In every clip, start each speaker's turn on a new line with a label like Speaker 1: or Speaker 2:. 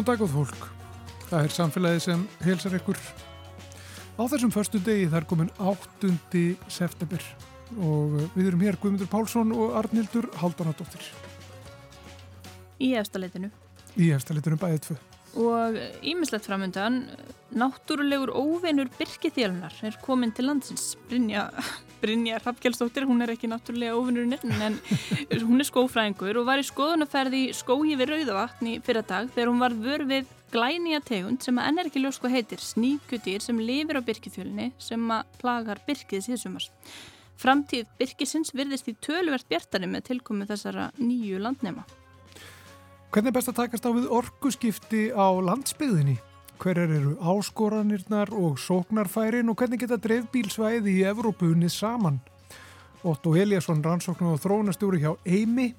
Speaker 1: Góð dag og fólk. Það er samfélagið sem helsar ykkur. Á þessum förstu degi þar komin 8. september og við erum hér Guðmundur Pálsson og Arnildur Haldanadóttir.
Speaker 2: Í efstaleitinu.
Speaker 1: Í efstaleitinu bæðið tvö.
Speaker 2: Og ímislegt framöndan, náttúrulegur óveinur Birkithélunar er komin til landsins. Brynja, Brynja Rappkjálsdóttir, hún er ekki náttúrulega óveinurinn en hún er skófræðingur og var í skoðunaferði í skói við Rauðavatn í fyrra dag þegar hún var vör við glænija tegund sem að enn er ekki ljós hvað heitir, sníkutýr sem lifir á Birkithjölunni sem að plagar Birkið síðsumars. Framtíð Birkisins virðist í töluvert bjartari með tilkomu þessara nýju landnema.
Speaker 1: Hvernig er best að takast á við orkuskipti á landsbyðinni? Hverjar eru áskoranirnar og sóknarfærin og hvernig geta dreifbílsvæði í Evrópunni saman? Otto Eliasson, rannsóknar og þróunastjóri hjá Eimi,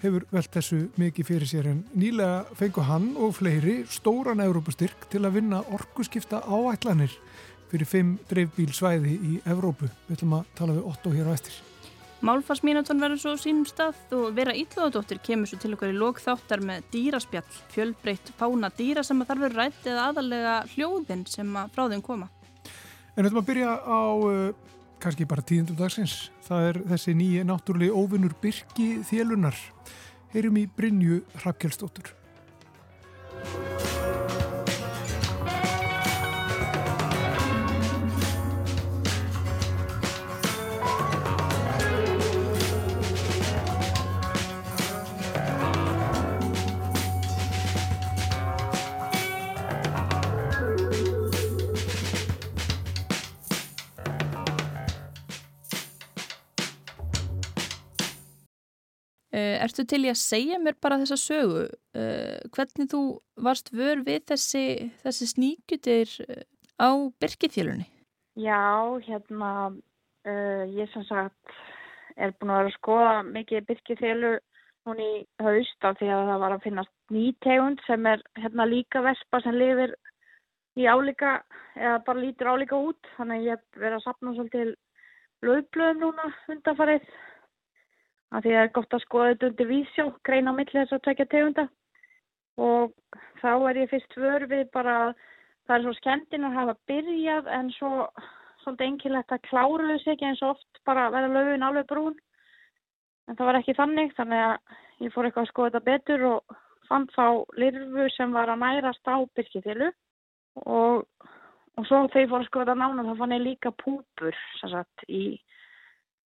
Speaker 1: hefur velt þessu mikið fyrir sér en nýlega fengu hann og fleiri stóran Evrópustyrk til að vinna orkuskipta áætlanir fyrir fimm dreifbílsvæði í Evrópu. Við ætlum að tala við Otto hér á eftir.
Speaker 2: Málfarsmínutón verður svo sínum stað og Vera Íllóðadóttir kemur svo til okkar í lókþáttar með dýraspjall, fjölbreytt fána dýra sem að þarf verið rætt eða aðalega hljóðin sem að frá þeim koma.
Speaker 1: En við ætlum að byrja á uh, kannski bara tíðendum dagsins. Það er þessi nýja náttúrulega óvinnur Birki Þélunar. Heyrum í Brynju Hrafkjálsdóttur.
Speaker 2: Ertu til í að segja mér bara þessa sögu? Uh, hvernig þú varst vör við þessi, þessi sníkutir á Birkithjölunni?
Speaker 3: Já, hérna, uh, ég sem sagt er búin að vera að skoða mikið Birkithjölu núni í haust af því að það var að finnast nýtegund sem er hérna líka vespa sem lifir í álíka eða bara lítur álíka út. Þannig að ég hef verið að sapna svolítið lögblöðum núna undanfarið að því að það er gott að skoða þetta undir vísjó, greina á milli þess að tvekja tegunda. Og þá er ég fyrst vör við bara það er svo skemmtin að hafa byrjað en svo svolítið enkilegt að klára þessu ekki eins og oft bara verða löfun alveg brún. En það var ekki þannig þannig að ég fór eitthvað að skoða þetta betur og fann þá lirfu sem var að nærast á byrkitilu og, og svo þegar ég fór að skoða þetta nána þá fann ég líka púpur sagt, í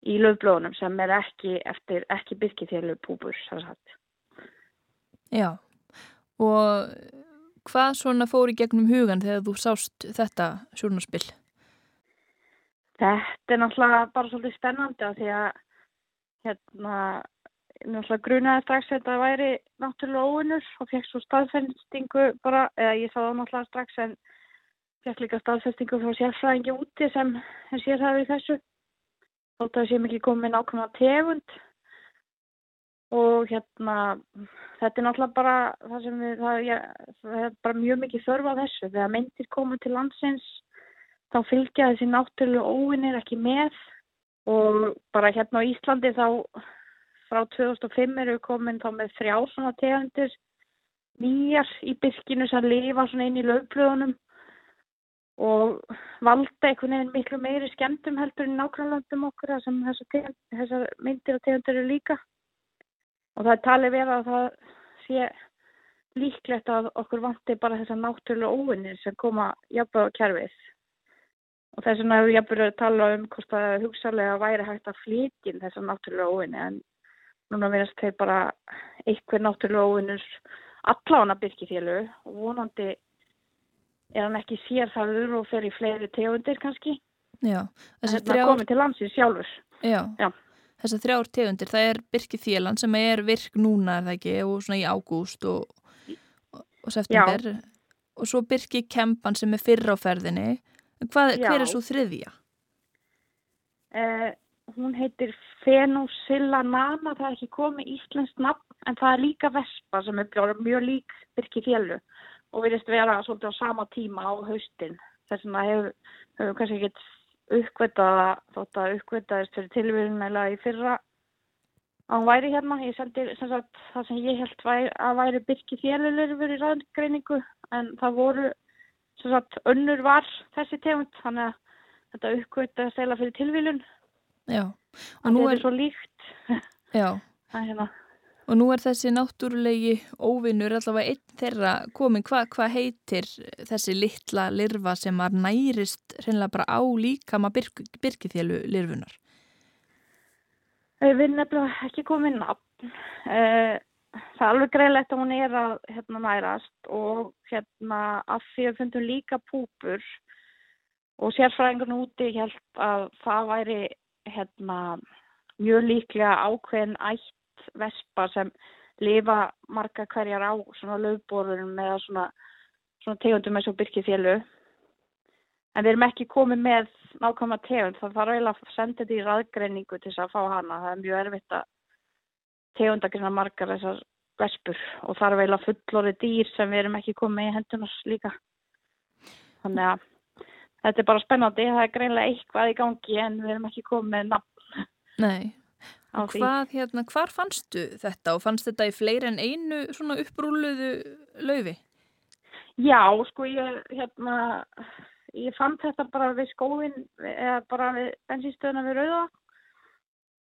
Speaker 3: í löfblóðunum sem er ekki eftir ekki byrkithjölu púpur
Speaker 2: Já. Og hvað svona fór í gegnum hugan þegar þú sást þetta sjónarspill?
Speaker 3: Þetta er náttúrulega bara svolítið spennandi því að hérna náttúrulega grunaði strax að þetta væri náttúrulega óvinnur og fekk svo staðfestingu bara, eða ég sá það náttúrulega strax en fekk líka staðfestingu frá sérfræðingi úti sem er sérhæfið þessu þótt að það sé mikið komið nákvæmlega tegund. Og hérna þetta er náttúrulega bara það sem við, það, ja, það er bara mjög mikið þörfa þessu. Þegar myndir komið til landsins þá fylgja þessi náttúrulega óvinnir ekki með. Og bara hérna á Íslandi þá frá 2005 eru við komin þá með þrjá svona tegundir. Nýjar í byrkinu sem lifa svona inn í lögblöðunum og valda einhvern veginn miklu meiri skemmtum heldur en nákvæmlandum okkur sem þessar myndir og tegundir eru líka. Og það er talið verið að það sé líklegt að okkur vanti bara þessar náttúrulega óvinnir sem koma jafnveg á kerfið og þess vegna hefur jafnveg að tala um hvort það hugsalega væri hægt að flytja þessar náttúrulega óvinni en núna verðast þeir bara eitthvað náttúrulega óvinnur allána byrkifjölu og vonandi er hann ekki sérþarður og fer í fleiri tegundir kannski.
Speaker 2: Já.
Speaker 3: Þessar þrjár...
Speaker 2: Já. Já. Þessar þrjár tegundir, það er Birki Þélan sem er virk núna, er það ekki, og svona í ágúst og, og september. Já. Og svo Birki Kempan sem er fyrra á ferðinni. Hvað, hver er svo þriðja?
Speaker 3: Eh, hún heitir Fenusilla Nana, það er ekki komið íslenskt nafn, en það er líka Vespa sem er mjög lík Birki Þélu og virðist vera svolítið á sama tíma á haustin. Þess vegna hefur hef kannski ekkert uppkvitað þótt að uppkvitaðist fyrir tilvíðunlega í fyrra að hún væri hérna. Ég sendi sem sagt, það sem ég held væri, að væri byrki þélulurfur í ræðgreiningu en það voru sem sagt önnur var þessi tegund þannig að þetta uppkvöld að stela fyrir tilvílun.
Speaker 2: Já.
Speaker 3: Og nú er þetta svo líkt.
Speaker 2: Já.
Speaker 3: Það er hérna.
Speaker 2: Og nú er þessi náttúrulegi óvinnur allavega einn þeirra komin. Hvað hva heitir þessi litla lirfa sem að nærist hreinlega bara á líkama byrk, byrkithjölu lirfunar?
Speaker 3: Við erum nefnilega ekki komið nafn. Eh, það er alveg greiðlegt að hún er að hérna, nærast og hérna að því að fundum líka púpur og sérfræðingun úti held að það væri hérna, mjög líklega ákveðin ætt vespa sem lifa marga hverjar á svona löfborðunum eða svona, svona tegundum eins og byrkifjölu en við erum ekki komið með nákvæmlega tegund það þarf eiginlega að senda þetta í raðgreiningu til þess að fá hana. Það er mjög erfitt að tegundakirna margar þessar vespur og þarf eiginlega fullorði dýr sem við erum ekki komið í hendunars líka. Þannig að þetta er bara spennandi það er greinlega eitthvað í gangi en við erum ekki komið með nafn.
Speaker 2: Nei Og hvað, hérna, hvar fannstu þetta og fannst þetta í fleiri en einu svona upprúluðu laufi?
Speaker 3: Já, sko, ég, hérna, ég fann þetta bara við skóin, eða bara við bensinstöðuna við Rauða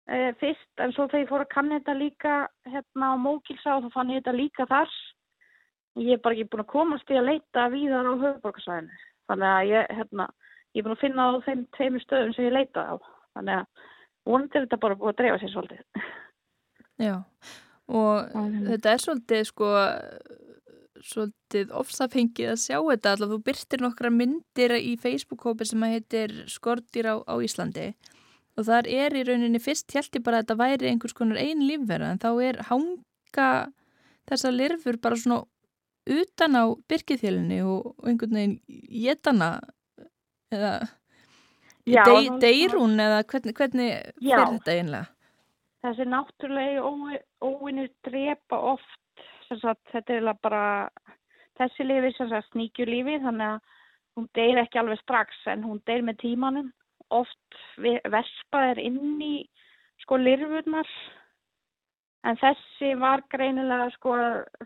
Speaker 3: e, fyrst, en svo þegar ég fór að kanna þetta líka, hérna, á Mókilsá, þá fann ég þetta líka þar. Ég er bara ekki búin að komast í að leita víðar á höfuborgarsvæðinu, þannig að ég, hérna, ég er búin að finna á þeim tveimur stöðum sem ég leitaði á, þannig að vonandi er þetta bara búið að dreifa sér svolítið.
Speaker 2: Já, og um, þetta er svolítið sko, svolítið ofsafengið að sjá þetta, alltaf þú byrtir nokkra myndir í Facebook-kópi sem að heitir Skortir á, á Íslandi og þar er í rauninni fyrst hjælti bara að þetta væri einhvers konar einn lífverða en þá er hanga þessa lirfur bara svona utan á byrkithjölunni og, og einhvern veginn getana eða Já, De, deyr hún eða hvernig, hvernig fyrir þetta einlega?
Speaker 3: Þessi náttúrulegi óvinnir drepa oft, sagt, þetta er bara, þessi lifi sníkjur lífi þannig að hún deyr ekki alveg strax en hún deyr með tímanum. Oft vespa er inn í sko lirfurnar en þessi var greinilega sko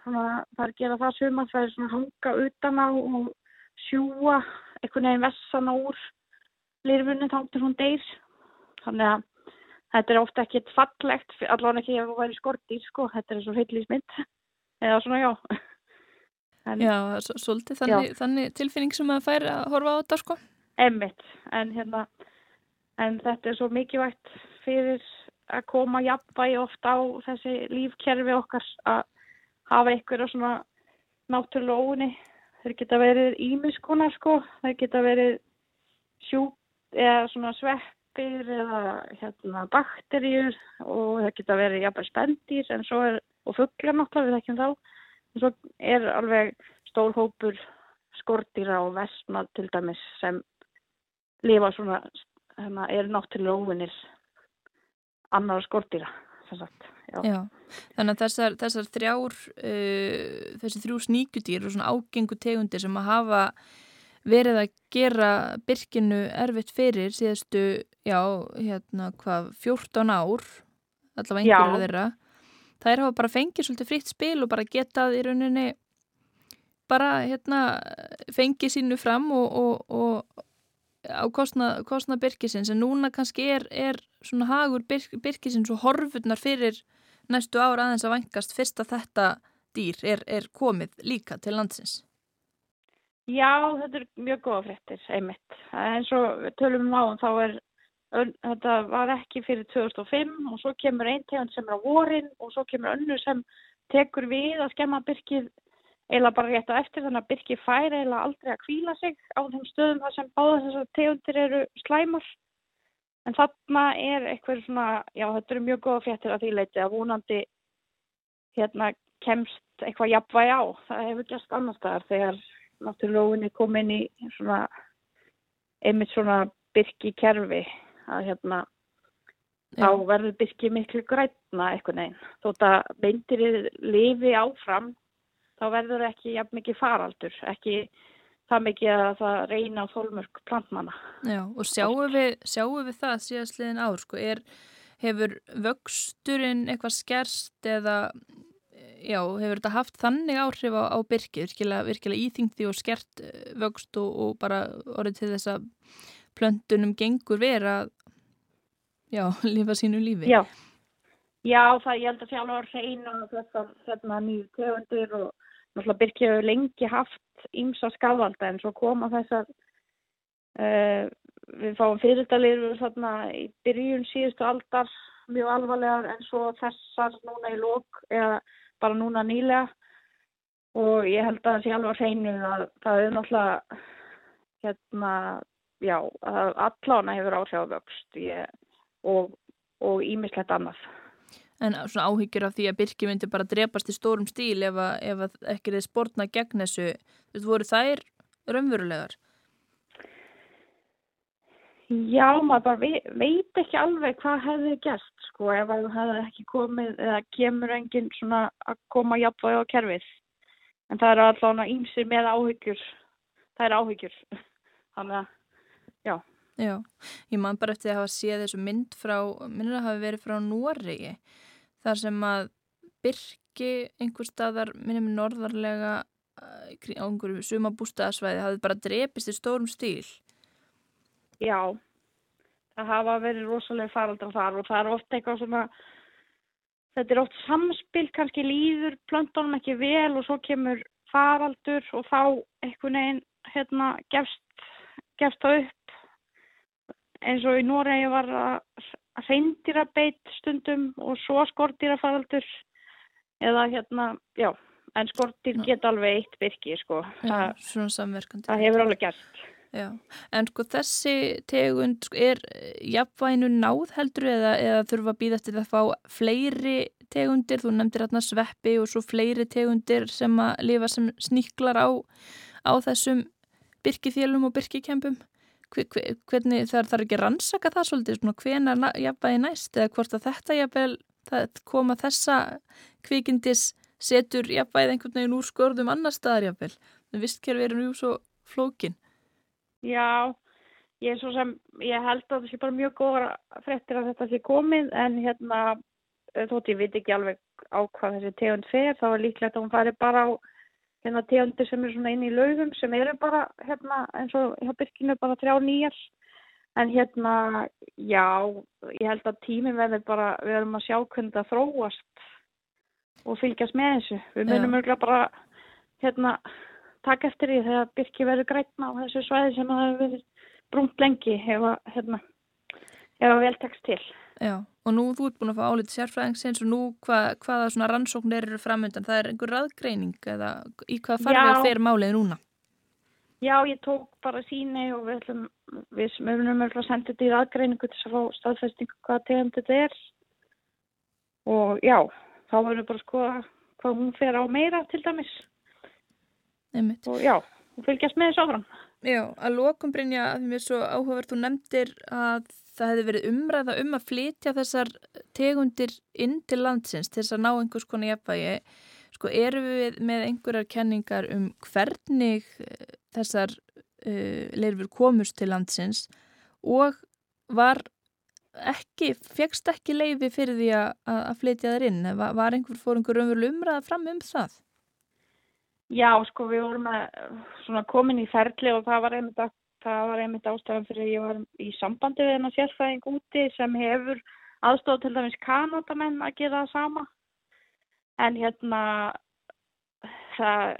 Speaker 3: svona, það er að gera það suma það er svona hanga utan á og sjúa einhvern veginn vessan úr lirfunni þá til hún deyr. Þannig að þetta er ofta ekkit fallegt allavega ekki ef það væri skortið sko, þetta er svo heilísmynd eða svona já.
Speaker 2: En, Já, svolítið þannig, já. þannig tilfinning sem að færa að horfa á þetta sko.
Speaker 3: Emmitt, en hérna en þetta er svo mikilvægt fyrir að koma jafnvægi ofta á þessi lífkerfi okkar að hafa einhverja svona náttúrulega óni þeir geta verið ímiskonar sko, þeir geta verið sjúk eða svona sveppir eða hérna, bakterjur og það geta verið jafnveg spendir en svo er, og fugglar náttúrulega við þekkjum þá en svo er alveg stór hópur skortýra og vestmað til dæmis sem lifa svona hérna, er náttúrulega óvinnir annar skortýra
Speaker 2: Já. Já, þannig að þessar, þessar þrjár uh, þessi þrjú sníkjutýr og svona ágengu tegundir sem að hafa verið að gera byrkinu erfitt fyrir síðastu, já, hérna hvað, 14 ár allavega einhverju þeirra. Þær hafa bara fengið svolítið fritt spil og bara getað í rauninni bara hérna fengið sínu fram og, og, og á kostna, kostna byrkisins en núna kannski er, er svona hagur byrk, byrkisins og horfurnar fyrir næstu ára aðeins að vangast fyrst að þetta dýr er, er komið líka til landsins
Speaker 3: Já, þetta er mjög góða fréttir, einmitt. En svo tölum við á um þá er, þetta var ekki fyrir 2005 og svo kemur einn tegund sem er á vorin og svo kemur önnu sem tekur við að skemma byrkið eila bara rétt á eftir þannig að byrkið fær eila aldrei að kvíla sig á þeim stöðum þar sem báða þessar tegundir eru slæmar. En þarna er eitthvað svona, já þetta eru mjög góða fréttir að því leiti að vonandi hérna kemst eitthvað jafnvæg á. Það hefur gæst annar staðar þegar náttúrulega komin í svona einmitt svona byrki kerfi að hérna Já. þá verður byrki miklu grætna eitthvað neinn. Þótt að beintir lifi áfram þá verður ekki jafn mikið faraldur, ekki það mikið að það reyna á þólmörk plantmanna.
Speaker 2: Já og sjáum við, sjáum við það síðastliðin ár sko, er, hefur vöxturinn eitthvað skerst eða já, hefur þetta haft þannig áhrif á, á byrki, virkilega, virkilega íþingti og skert eh, vöxt og, og bara orðið til þess að plöntunum gengur vera já, lifa sínu lífi.
Speaker 3: Já, já það ég held að sjálf að reyna þessar hérna, nýju tegundir og náttúrulega byrki hefur lengi haft ímsa skafvalda en svo koma þessar uh, við fáum fyrirtalir í byrjun síðustu aldar mjög alvarlegar en svo þessar núna í lók eða bara núna nýlega og ég held að það sé alveg að reynu að það er náttúrulega hérna, já, allána hefur áhrif á vöxt ég, og ímislegt annað.
Speaker 2: En svona áhyggjur af því að byrki myndi bara drepast í stórum stíl ef, ef ekki þeir spórna gegn þessu, þú veist, voru þær raunverulegar?
Speaker 3: Já, maður bara veit, veit ekki alveg hvað hefði gert sko ef það hefði ekki komið eða kemur enginn svona að koma jafnvæg á kerfið. En það eru allavega ímsir með áhyggjur. Það er áhyggjur. Þannig að, já.
Speaker 2: Já, ég man bara eftir að hafa séð þessu mynd frá, minnir að hafa verið frá Núarriki. Þar sem að byrki einhver staðar, minnum norðarlega á einhverju sumabústaðasvæði hafði bara drepist í stórum stíl.
Speaker 3: Já, það hafa verið rosalega faraldar þar og það er oft eitthvað svona, þetta er oft samspil, kannski líður plöntunum ekki vel og svo kemur faraldur og þá einhvern veginn hérna gefst, gefst það upp eins og í Noregi var að reyndýra beitt stundum og svo skortýra faraldur eða hérna, já, en skortýr geta alveg eitt virki sko.
Speaker 2: Samverkandi.
Speaker 3: Það hefur alveg gert.
Speaker 2: Já, en sko þessi tegund sko, er jafnvæginu náð heldur eða, eða þurfa að býða eftir að fá fleiri tegundir, þú nefndir hérna sveppi og svo fleiri tegundir sem að lifa sem sníklar á, á þessum byrkifélum og byrkikempum. Hvernig þarf það ekki rannsaka það svolítið, svona hvena jafnvægi næst eða hvort að þetta jafnvel, það koma þessa kvikindis setur jafnvægið einhvern veginn úr skorðum annar staðar jafnvel. Það vistkerfi eru nú svo flókinn.
Speaker 3: Já, ég, sem, ég held að það sé bara mjög góða frettir að þetta sé komið en hérna þótt ég veit ekki alveg á hvað þessi tegund fer þá er líklegt að hún fari bara á hérna, tegundir sem eru svona inn í laugum sem eru bara hérna eins og hjá byrkinu bara þrjá nýjar en hérna já, ég held að tíminn verður bara, við erum að sjá hvernig það þróast og fylgjast með þessu. Við munum örgulega bara hérna taka eftir því þegar byrki verður grætna á þessu svæði sem það hefur verið brúnt lengi ef að hérna, vel tekst til.
Speaker 2: Já, og nú þú ert búin að fá álítið sérfræðingsins og nú hvað, hvaða svona rannsóknir eru framöndan? Það er einhver raðgreining eða í hvað farfið fer málið núna?
Speaker 3: Já, ég tók bara síni og við ætlum, við mögum að senda þetta í raðgreiningu til að fá staðfestingu hvað tegum þetta er og já, þá verður bara að skoða hvað hún fer á meira til dæmis.
Speaker 2: Einmitt.
Speaker 3: og já, fylgjast með þessu áfram.
Speaker 2: Já, að lokum Brynja, því mér svo áhugaverð, þú nefndir að það hefði verið umræða um að flytja þessar tegundir inn til landsins til þess að ná einhvers konar jafnvægi. Sko, eru við með einhverjar kenningar um hvernig eh, þessar uh, leirfur komust til landsins og var ekki, fegst ekki leifi fyrir því að, að flytja þar inn? Var, var einhver, fór einhver umræða fram um það?
Speaker 3: Já, sko við vorum að komin í ferli og það var einmitt, einmitt ástæðan fyrir að ég var í sambandi við hennar sérfæðing úti sem hefur aðstóð til dæmis kanadamenn að gera það sama. En hérna, það,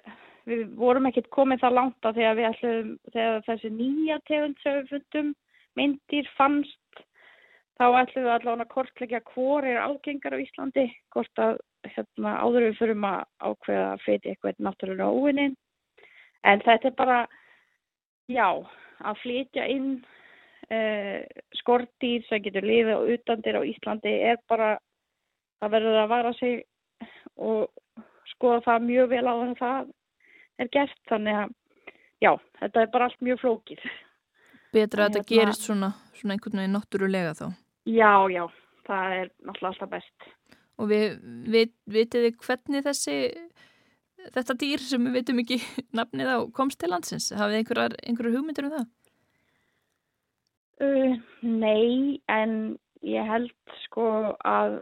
Speaker 3: við vorum ekkert komið það langt að þegar ætlum, þegar þessi nýja tegund sem við fundum myndir fannst, þá ætlum við allavega að kortleggja hvor er ágengar á Íslandi, hvort að hérna, áður við fyrum að ákveða að flytja eitthvað náttúrulega óvinnin en þetta er bara já, að flytja inn uh, skortýr sem getur lifið og utandir á Íslandi er bara það verður að vara sig og skoða það mjög vel á þannig að það er gert. Þannig að já, þetta er bara allt mjög flókið.
Speaker 2: Betra að þetta hérna, gerist svona, svona einhvern veginn náttúrulega þá.
Speaker 3: Já, já, það er náttúrulega alltaf best
Speaker 2: og við, við vitiði hvernig þessi þetta dýr sem við vitum ekki nafnið á komst til landsins hafið einhverjar, einhverjar hugmyndir um það?
Speaker 3: Uh, nei, en
Speaker 4: ég held sko að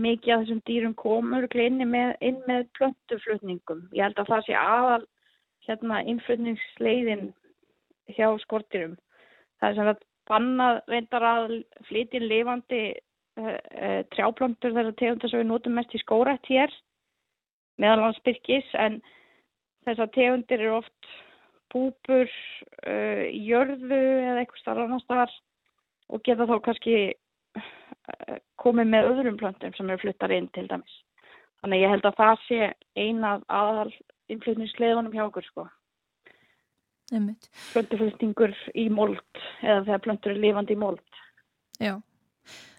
Speaker 4: mikið af þessum dýrum komur inn með, með plöntuflutningum. Ég held að það sé aðal hérna innflutningsleiðin hjá skortirum. Það er sem að banna reyndar að flytja lifandi uh, uh, trjáplöntur þessar tegundar sem við notum mest í skórætt hér meðalansbyrkis en þessar tegundir eru oft búpur uh, í jörðu eða eitthvað starf annar starf og geta þá kannski uh, komið með öðrum plöntum sem eru fluttar inn til dæmis. Þannig ég held að það sé eina aðal innflutningsleðunum hjá okkur sko. Plöntuflutningur í mold eða þegar plöntur er lifandi í mold.
Speaker 2: Já,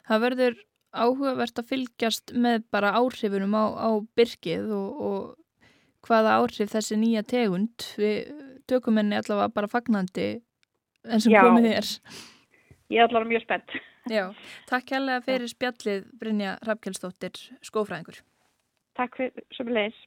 Speaker 2: það verður áhugavert að fylgjast með bara áhrifunum á, á byrkið og, og hvaða áhrif þessi nýja tegund við tökum henni allavega bara fagnandi enn sem Já. komið er.
Speaker 4: Ég er allavega mjög spennt.
Speaker 2: Já, takk hérlega fyrir spjallið Brynja Rappkjellsdóttir, skófræðingur.
Speaker 4: Takk fyrir, sem leis.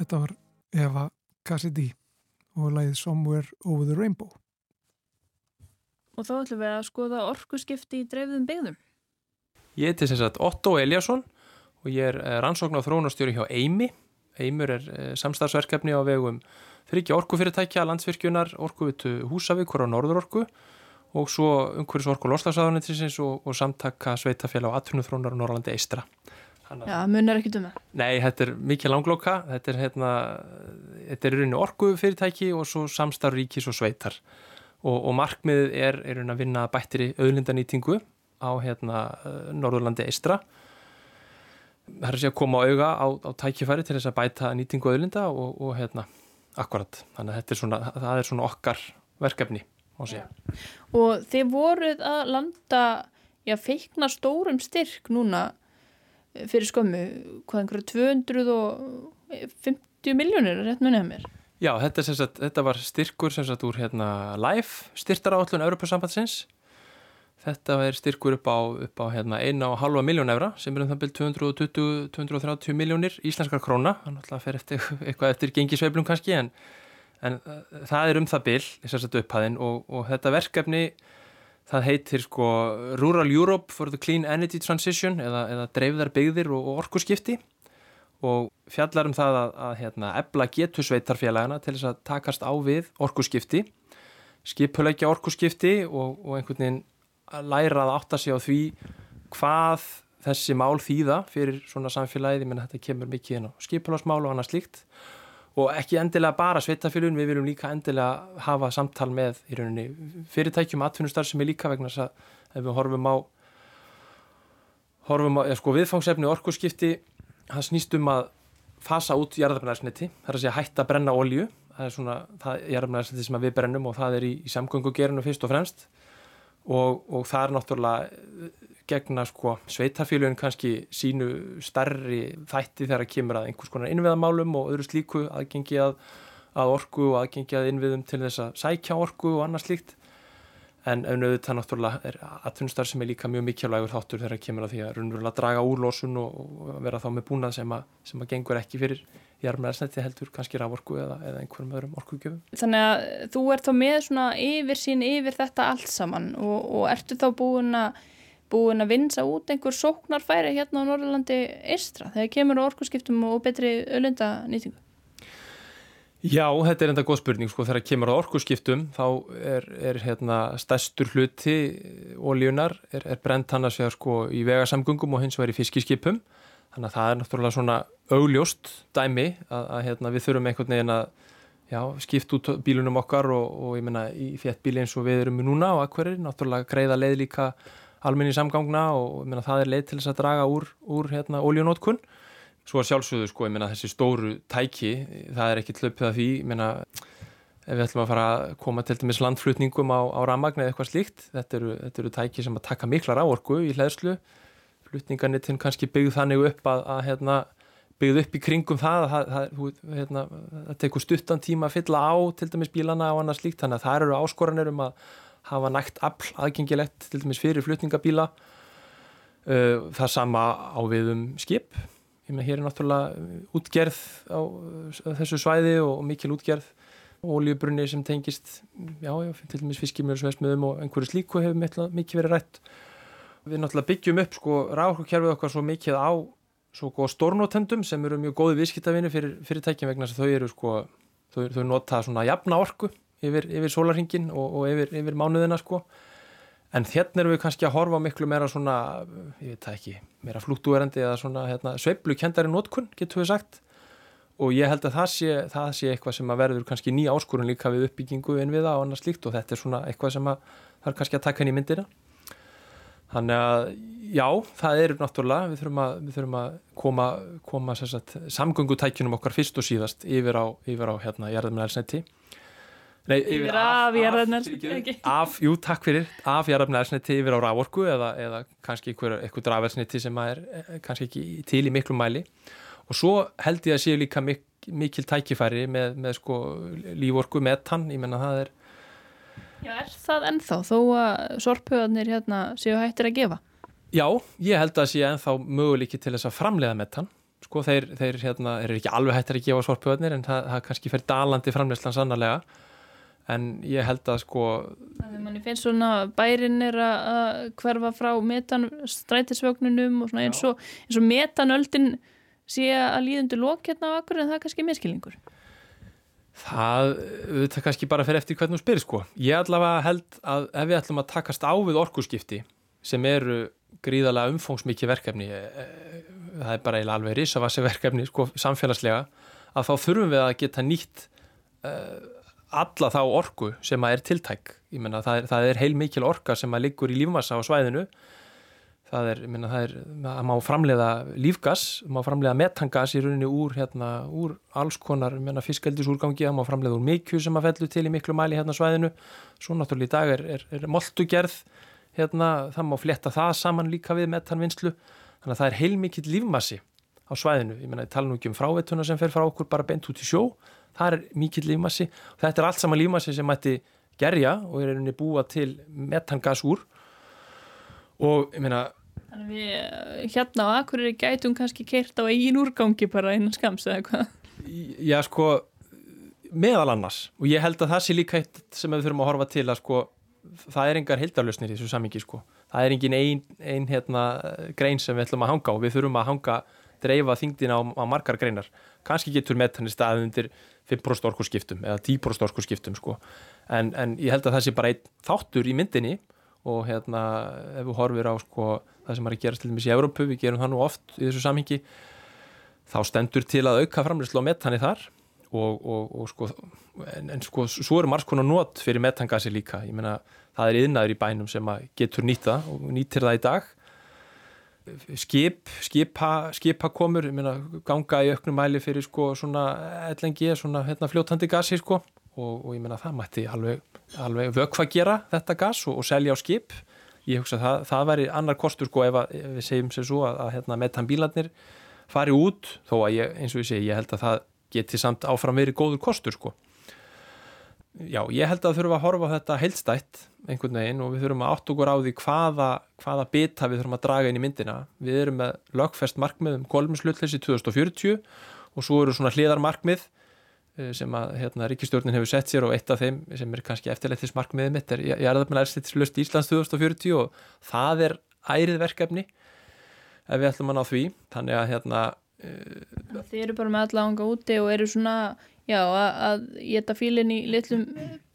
Speaker 1: Þetta var Eva Cassidy og læðið Somewhere Over the Rainbow.
Speaker 2: Og þá ætlum við að skoða orkuskipti í dreifðum byggðum.
Speaker 5: Ég heiti sem sagt Otto Eliasson og ég er eh, rannsókn á þróunastjóri hjá Eimi. Eimur er eh, samstarfsverkefni á vegum þryggja orkufyrirtækja, landsvirkjunar, orkuvitu Húsavíkur á Norðurorku og svo umhverjus orku loslasæðuninsins og, og samtakka sveitafélag á 18 þróunar á Norrlandi Eistra.
Speaker 2: Já, munar ekki um það.
Speaker 5: Nei, þetta er mikið langlóka, þetta er, hérna, þetta er rauninni orkufyrirtæki og svo samstarf ríkis og sveitar. Og, og markmiðið er, er að vinna bættiri auðlindanýtingu á hérna, Norðurlandi Eistra það er að segja að koma á auga á, á tækifæri til þess að bæta nýtingu auðlinda og, og hérna, akkurat. Þannig að þetta er svona, það er svona okkar verkefni ja.
Speaker 2: og þið voruð að landa já, feikna stórum styrk núna fyrir skömmu, hvað einhverju 250 miljónir, rétt munið að mér.
Speaker 5: Já, þetta, sagt, þetta var styrkur sem sagt úr hérna live styrtaráallun Europasambandsins þetta er styrkur upp á, upp á hérna 1,5 miljón evra sem er um það byrjum 220-230 miljónir íslenskar króna, þannig að það fer eftir eitthvað eftir gengisveiflum kannski en, en það er um það byrj þess að upphæðin og, og þetta verkefni það heitir sko Rural Europe for the Clean Energy Transition eða, eða dreifðar byggðir og, og orkuskipti. Og fjallar um það að, að hérna, ebla getur sveitarfélagana til þess að takast á við orkuskipti, skipulegja orkuskipti og, og einhvern veginn að læra að átta sig á því hvað þessi mál þýða fyrir svona samfélagið, ég menna þetta kemur mikið inn á skipulagsmál og annað slíkt og ekki endilega bara sveitafélun, við viljum líka endilega hafa samtal með í rauninni fyrirtækjum atvinnustar sem er líka vegna þess að ef við horfum á horfum á, eða sko viðfangsefni orkuskipti það snýst um að fasa út jarðarfnæðarsniti, það er að segja hætta að brenna olju, það er svona jarðarfnæðarsniti sem við brennum og það er í, í samgöngugerinu fyrst og fremst og, og það er náttúrulega gegna sko sveitarfélugin kannski sínu starri þætti þegar að kemur að einhvers konar innviðamálum og öðru slíku aðgengi að, að orku og aðgengi að innviðum til þess að sækja orku og annað slíkt en auðvitað náttúrulega er atvinnustar sem er líka mjög mikilvægur þáttur þegar það kemur að því að raunverulega draga úr losun og, vera þá með búnað sem að, sem að gengur ekki fyrir jarmæðarsnætti heldur, kannski raforku eða, eða einhverjum öðrum orkugjöfum.
Speaker 2: Þannig að þú ert þá með svona yfir sín yfir þetta allt saman og, og ertu þá búin að búin að vinsa út einhver sóknarfæri hérna á Norrlandi Eistra þegar kemur orkuskiptum og betri öllundanýtingu?
Speaker 5: Já, þetta er enda góð spurning sko, þegar kemur á orkuskiptum þá er, er hérna stærstur hluti ólíunar er, er brent hann að segja sko í vegasamgungum og hins vegar í fiskiskipum. Þannig að það er náttúrulega svona augljóst dæmi að, að hérna, við þurfum einhvern veginn að já, skipt út bílunum okkar og, og ég menna í fjettbíli eins og við erum núna og akkverir, náttúrulega greiða leið líka almenni samgangna og ég menna það er leið til þess að draga úr, úr hérna, ólíunótkun Svo sjálfsögðu sko, ég meina þessi stóru tæki, það er ekki hlöpið af því, ég meina ef við ætlum að fara að koma til dæmis landflutningum á, á rammagn eða eitthvað slíkt, þetta eru, þetta eru tæki sem að taka miklar áorku í hlæðslu, flutningarnittin kannski byggð þannig upp að, að hérna, byggð upp í kringum það, að, að, hérna, að teku stuttan tíma að fylla á til dæmis bílana og annað slíkt, þannig að það eru áskoranir um að hafa nægt afl aðgengilegt til dæmis fyrir flutningabíla, það sama á við um skip, hér er náttúrulega útgerð á þessu svæði og mikil útgerð. Ólíubrunni sem tengist já, já, til dæmis fiskimjölsveðsmiðum og einhverju slíku hefur mikið verið rætt. Við náttúrulega byggjum upp sko ráðhverfið okkar svo mikið á góða stórnótendum sem eru mjög góði viðskiptavinu fyrir fyrirtækjum vegna þess að þau eru sko þau, þau nota svona jafna orku yfir, yfir sólarhingin og, og yfir, yfir mánuðina sko En hérna erum við kannski að horfa miklu meira svona, ég veit það ekki, meira flúttúerandi eða svona hérna, sveiblu kendari nótkunn, getur við sagt. Og ég held að það sé, það sé eitthvað sem að verður kannski ný áskorun líka við uppbyggingu en við það og annað slíkt og þetta er svona eitthvað sem að það er kannski að taka henni í myndina. Þannig að já, það er náttúrulega, við þurfum að, við þurfum að koma, koma samgöngutækjunum okkar fyrst og síðast yfir á, yfir á hérna, jarðumlega
Speaker 2: Nei, yfir af jarðarnælsniti
Speaker 5: af, jú, takk fyrir, af jarðarnælsniti yfir á rávorku eða, eða kannski eitthvað drafelsniti sem er eh, kannski ekki til í miklu mæli. Og svo held ég að séu líka mik mikil tækifæri með, með sko lívorku metan, ég menna það er
Speaker 2: Já, er það ennþá þó að sorphauðanir hérna séu hættir að gefa?
Speaker 5: Já, ég held að séu ennþá möguleiki til þess að framleiða metan. Sko þeir, þeir hérna, er ekki alveg hættir að gefa sorpöðnir en það, það kannski fer dalandi framleyslan sannarlega en ég held að sko
Speaker 2: manni finnst svona bærin er að hverfa frá metan strætisvögnunum og svona eins og, eins og metanöldin sé að líðundu lók hérna á akkur en það er kannski miskilningur
Speaker 5: Það, það kannski bara fer eftir hvernig þú spyrir sko. Ég allavega held að ef við ætlum að takast á við orkuskipti sem eru gríðarlega umfóngsmikið verkefni eh, það er bara alveg risavassi verkefni sko, samfélagslega að þá þurfum við að geta nýtt uh, alla þá orku sem að er tiltæk. Ég menna það er, það er heil mikil orka sem að liggur í lífmassa á svæðinu. Það er, ég menna það er að má framleiða lífgas, má framleiða metangas í rauninni úr hérna, úr alls konar, ég menna fiskaldisúrgangi það má framleiða úr mikju sem að fellu til í miklu mæli hérna svæðinu, svo náttúrulega í dag er, er, er moltugerð hérna, það má fletta það saman líka við metanvinnslu. Þannig að það er heilmikill lífmassi á svæðinu, ég menna ég tala nú ekki um fráveituna sem fer frá okkur bara bent út í sjó það er mikill lífmassi. Og þetta er allt saman lífmassi sem mætti gerja og er einnig búa til metangas úr. Og ég
Speaker 2: Þannig við hérna á Akureyri gætum kannski kert á eigin úrgangi bara innan skams eða hvað
Speaker 5: Já sko meðal annars og ég held að það sé líka eitt sem við þurfum að horfa til að sko það er engar hildarlösnir í þessu samingi sko. Það er engin ein, ein hérna, grein sem við ætlum að hanga og við þurfum að hanga dreifa þingdina á, á margar greinar. Kannski getur metanir staðið undir 5% orkurskiptum eða 10% orkurskiptum sko. en, en ég held að það sé bara einn þáttur í myndinni og hérna ef við horfum á sko, það sem er að gera til dæmis í Európu, við gerum það nú oft í þessu samhengi þá stendur til að auka framleyslu á metani þar og, og, og sko en, en sko svo eru margs konar nót fyrir metangasi líka, ég meina það er yðnaður í bænum sem getur nýta og nýtir það í dag skip, skipa, skipakomur meina, ganga í auknum mæli fyrir sko svona LNG, svona hérna, fljótandi gasi sko. Og, og ég meina það mætti alveg, alveg vökfa gera þetta gas og, og selja á skip. Ég hugsa að það, það væri annar kostur sko ef, að, ef við segjum sér svo að, að hérna, metanbílarnir fari út. Þó að ég, eins og ég segi, ég held að það geti samt áfram verið góður kostur sko. Já, ég held að þurfum að horfa þetta heilstætt einhvern veginn og við þurfum að átt okkur á því hvaða, hvaða bita við þurfum að draga inn í myndina. Við erum með lögfest markmið um kolminslutleysi 2040 og svo eru svona hliðarmarkmið eh, sem að hérna, Ríkistjórnin hefur sett sér og eitt af þeim sem er kannski eftirleitis markmiðið mitt er ég er að það er slust Íslands 2040 og það er ærið verkefni ef við ætlum að ná því þannig að hérna
Speaker 2: Þið eru bara með alla ánga úti og eru svona, já, að geta fílinn í litlum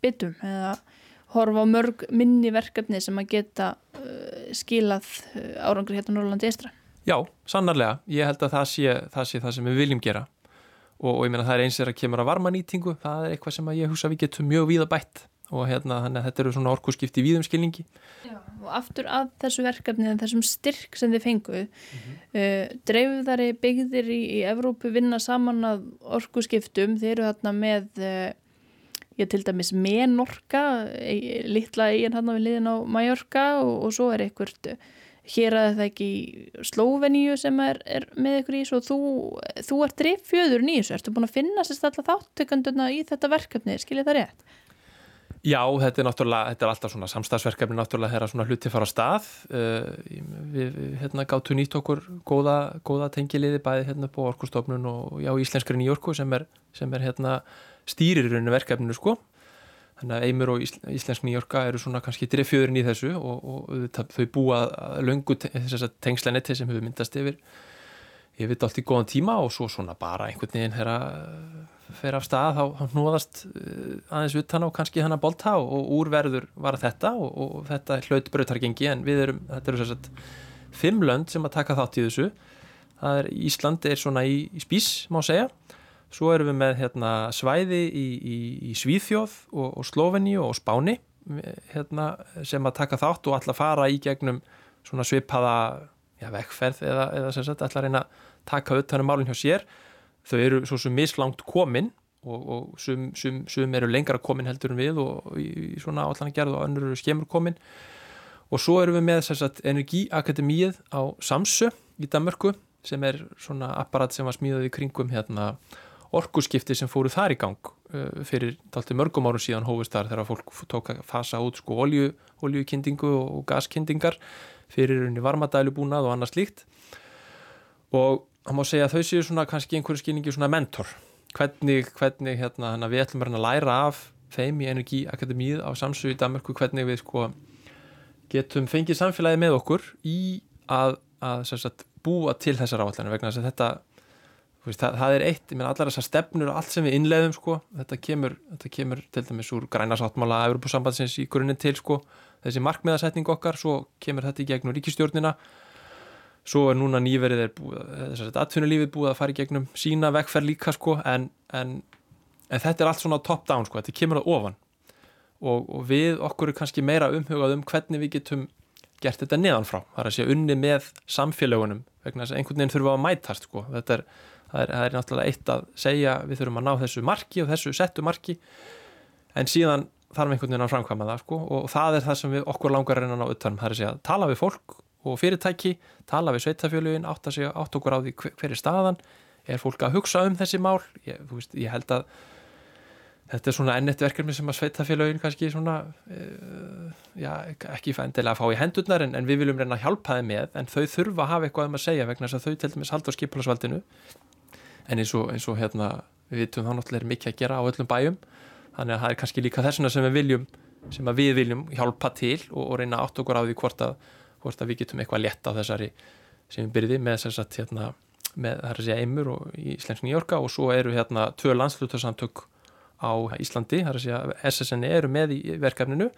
Speaker 2: bitum eða horfa á mörg minni verkefni sem að geta uh, skilað uh, árangri hérna Norrlandi eistra.
Speaker 5: Já, sannarlega. Ég held að það sé það, sé það sem við viljum gera og, og ég meina það er eins er að kemur að varma nýtingu, það er eitthvað sem ég hugsa við getum mjög víða bætt og hérna þannig að þetta eru svona orkuskipti í víðumskilningi.
Speaker 2: Já, og aftur að þessu verkefni en þessum styrk sem þið fengu mm -hmm. uh, dreifðari byggðir í, í Evrópu vinna saman að orkuskiptum, þeir eru þarna með uh, ég til dæmis menorka, litla eigin hann við liðin á Mallorca og, og svo er einhvert hér að það ekki Slóveníu sem er, er með ykkur í svo þú, þú ert driffjöður nýjus, ertu búin að finna sérst alltaf þáttökanduna í þetta verkefni, skiljið það rétt?
Speaker 5: Já, þetta er náttúrulega, þetta er alltaf svona samstagsverkefni náttúrulega þegar svona hluti fara á stað. Uh, við, hérna gáttu nýtt okkur góða, góða tengiliði bæði hérna på orkustofnun og já, íslenskri nýjorku sem er, sem er hérna stýrir í rauninu verkefninu sko. Þannig að Eimur og Íslensk nýjorka eru svona kannski dreffjöðurinn í þessu og, og þau búa löngu þess að tengslenetti sem hefur myndast yfir yfir allt í góðan tíma og svo svona bara einhvern veginn herra fer af stað, þá hnúðast eh, aðeins utan á kannski hana bolta og, úrverður var þetta og, og þetta hlaut brautargengi en við erum, þetta eru að fimm lönd sem að taka þátt í þessu. Það er Ísland er svona í, í spís má segja, svo erum við með hérna, svæði í, í, í Svíþjóð og, og Sloveni og Spáni hérna, sem að taka þátt og alltaf fara í gegnum svona svipaða já, vekkferð eða, eða sagt alltaf reyna að taka utanum málinn hjá sér þau eru svo sem mislangt komin og, og sum, sum, sum eru lengra komin heldur en við og í, í svona allan að gerða og önnur eru skemur komin. Og svo erum við með sagt, Energiakademíið á Samsö í Danmörku sem er svona apparat sem var smíðað í kringum hérna, orkuskipti sem fóru þar í gang uh, fyrir talti mörgum árum síðan hófustar þegar fólk tók að fasa út sko olju, oljukindingu og gaskindingar fyrir unni varmadælubúnað og annað slíkt. Og það má segja að þau séu svona kannski einhverju skilningi svona mentor. Hvernig, hvernig hérna, hérna við ætlum að læra af þeim í Energiakademíð á samsögu í Danmarku hvernig við sko getum fengið samfélagi með okkur í að, að sagt, búa til þessar áallanir vegna þess að þetta veist, það, það er eitt, ég meina allar þessar stefnur og allt sem við innleðum sko, þetta kemur, þetta kemur til dæmis úr græna sáttmála að Europasambandsins í grunninn til sko, þessi markmiðasetning okkar, svo kemur þetta í gegnum ríkistjórnina svo er núna nýverið er búið, þess að atvinnulífið búið að fara í gegnum sína vekkferð líka sko, en, en, en þetta er allt svona top down sko, þetta kemur að ofan. Og, og við okkur er kannski meira umhugað um hvernig við getum gert þetta neðanfrá, það er að sé unni með samfélagunum, vegna þess að einhvern veginn þurfa að mætast sko, þetta er það er, það er náttúrulega eitt að segja við þurfum að ná þessu marki og þessu settu marki en síðan þarf einhvern veginn að framkvæma það sko. Og það er það sem við okkur langar reyna að ná utanum, það er að segja tala við fólk og fyrirtæki, tala við sveitafjölugin átt að segja átt okkur á því hver, hver er staðan er fólk að hugsa um þessi mál? Ég, veist, ég held að þetta er svona ennett verkefni sem að sveitafélagin kannski svona uh, já, ekki fændilega að fá í hendurnar en, en við viljum reyna að hjálpa þeim með en þau þurfa að hafa eitthvað um að segja vegna þess að þau til dæmis haldur skipilarsvaldinu en eins og, eins og hérna við vitum þá náttúrulega er mikið að gera á öllum bæjum þannig að það er kannski líka þessuna sem við viljum sem við viljum hjálpa til og, og reyna átt okkur á því hvort að, hvort að við getum eitthvað létt á þessari sem við byrjum með þess að hérna, með það er að segja Eimur og Íslensk Nýjorka og svo eru hérna tvö landslutarsamtök á Íslandi, það er að segja SSN eru með í verkefninu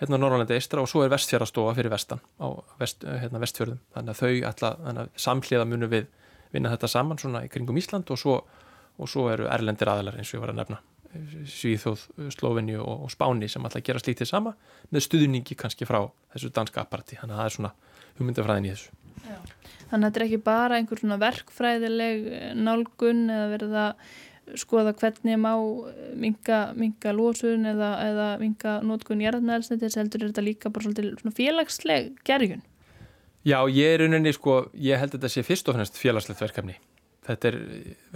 Speaker 5: hérna Norrlandi eistra og svo er vestfjarastofa fyrir vestan á vest, hérna, vestfjörðum. Þannig að þau ætla, samhliða munu við vinna þetta saman svona í kringum Ísland og svo, og svo eru erlendir aðalar eins og ég var að nefna Svíþóð, Sloveni og, og Spáni sem alltaf gera slítið sama með stuðningi kannski frá þessu danska aparti þannig að það er svona hugmyndafræðin í þessu
Speaker 2: Já. Þannig að þetta er ekki bara einhver svona verkfræðileg nálgun eða verið að skoða hvernig má minga, minga lósun eða, eða minga nótgun jarðnæðelsniti heldur er þetta líka bara svona félagsleg gerjun
Speaker 5: Já, ég er uninni, sko, ég held að þetta sé fyrst og fannst félagslegt verkefni. Þetta er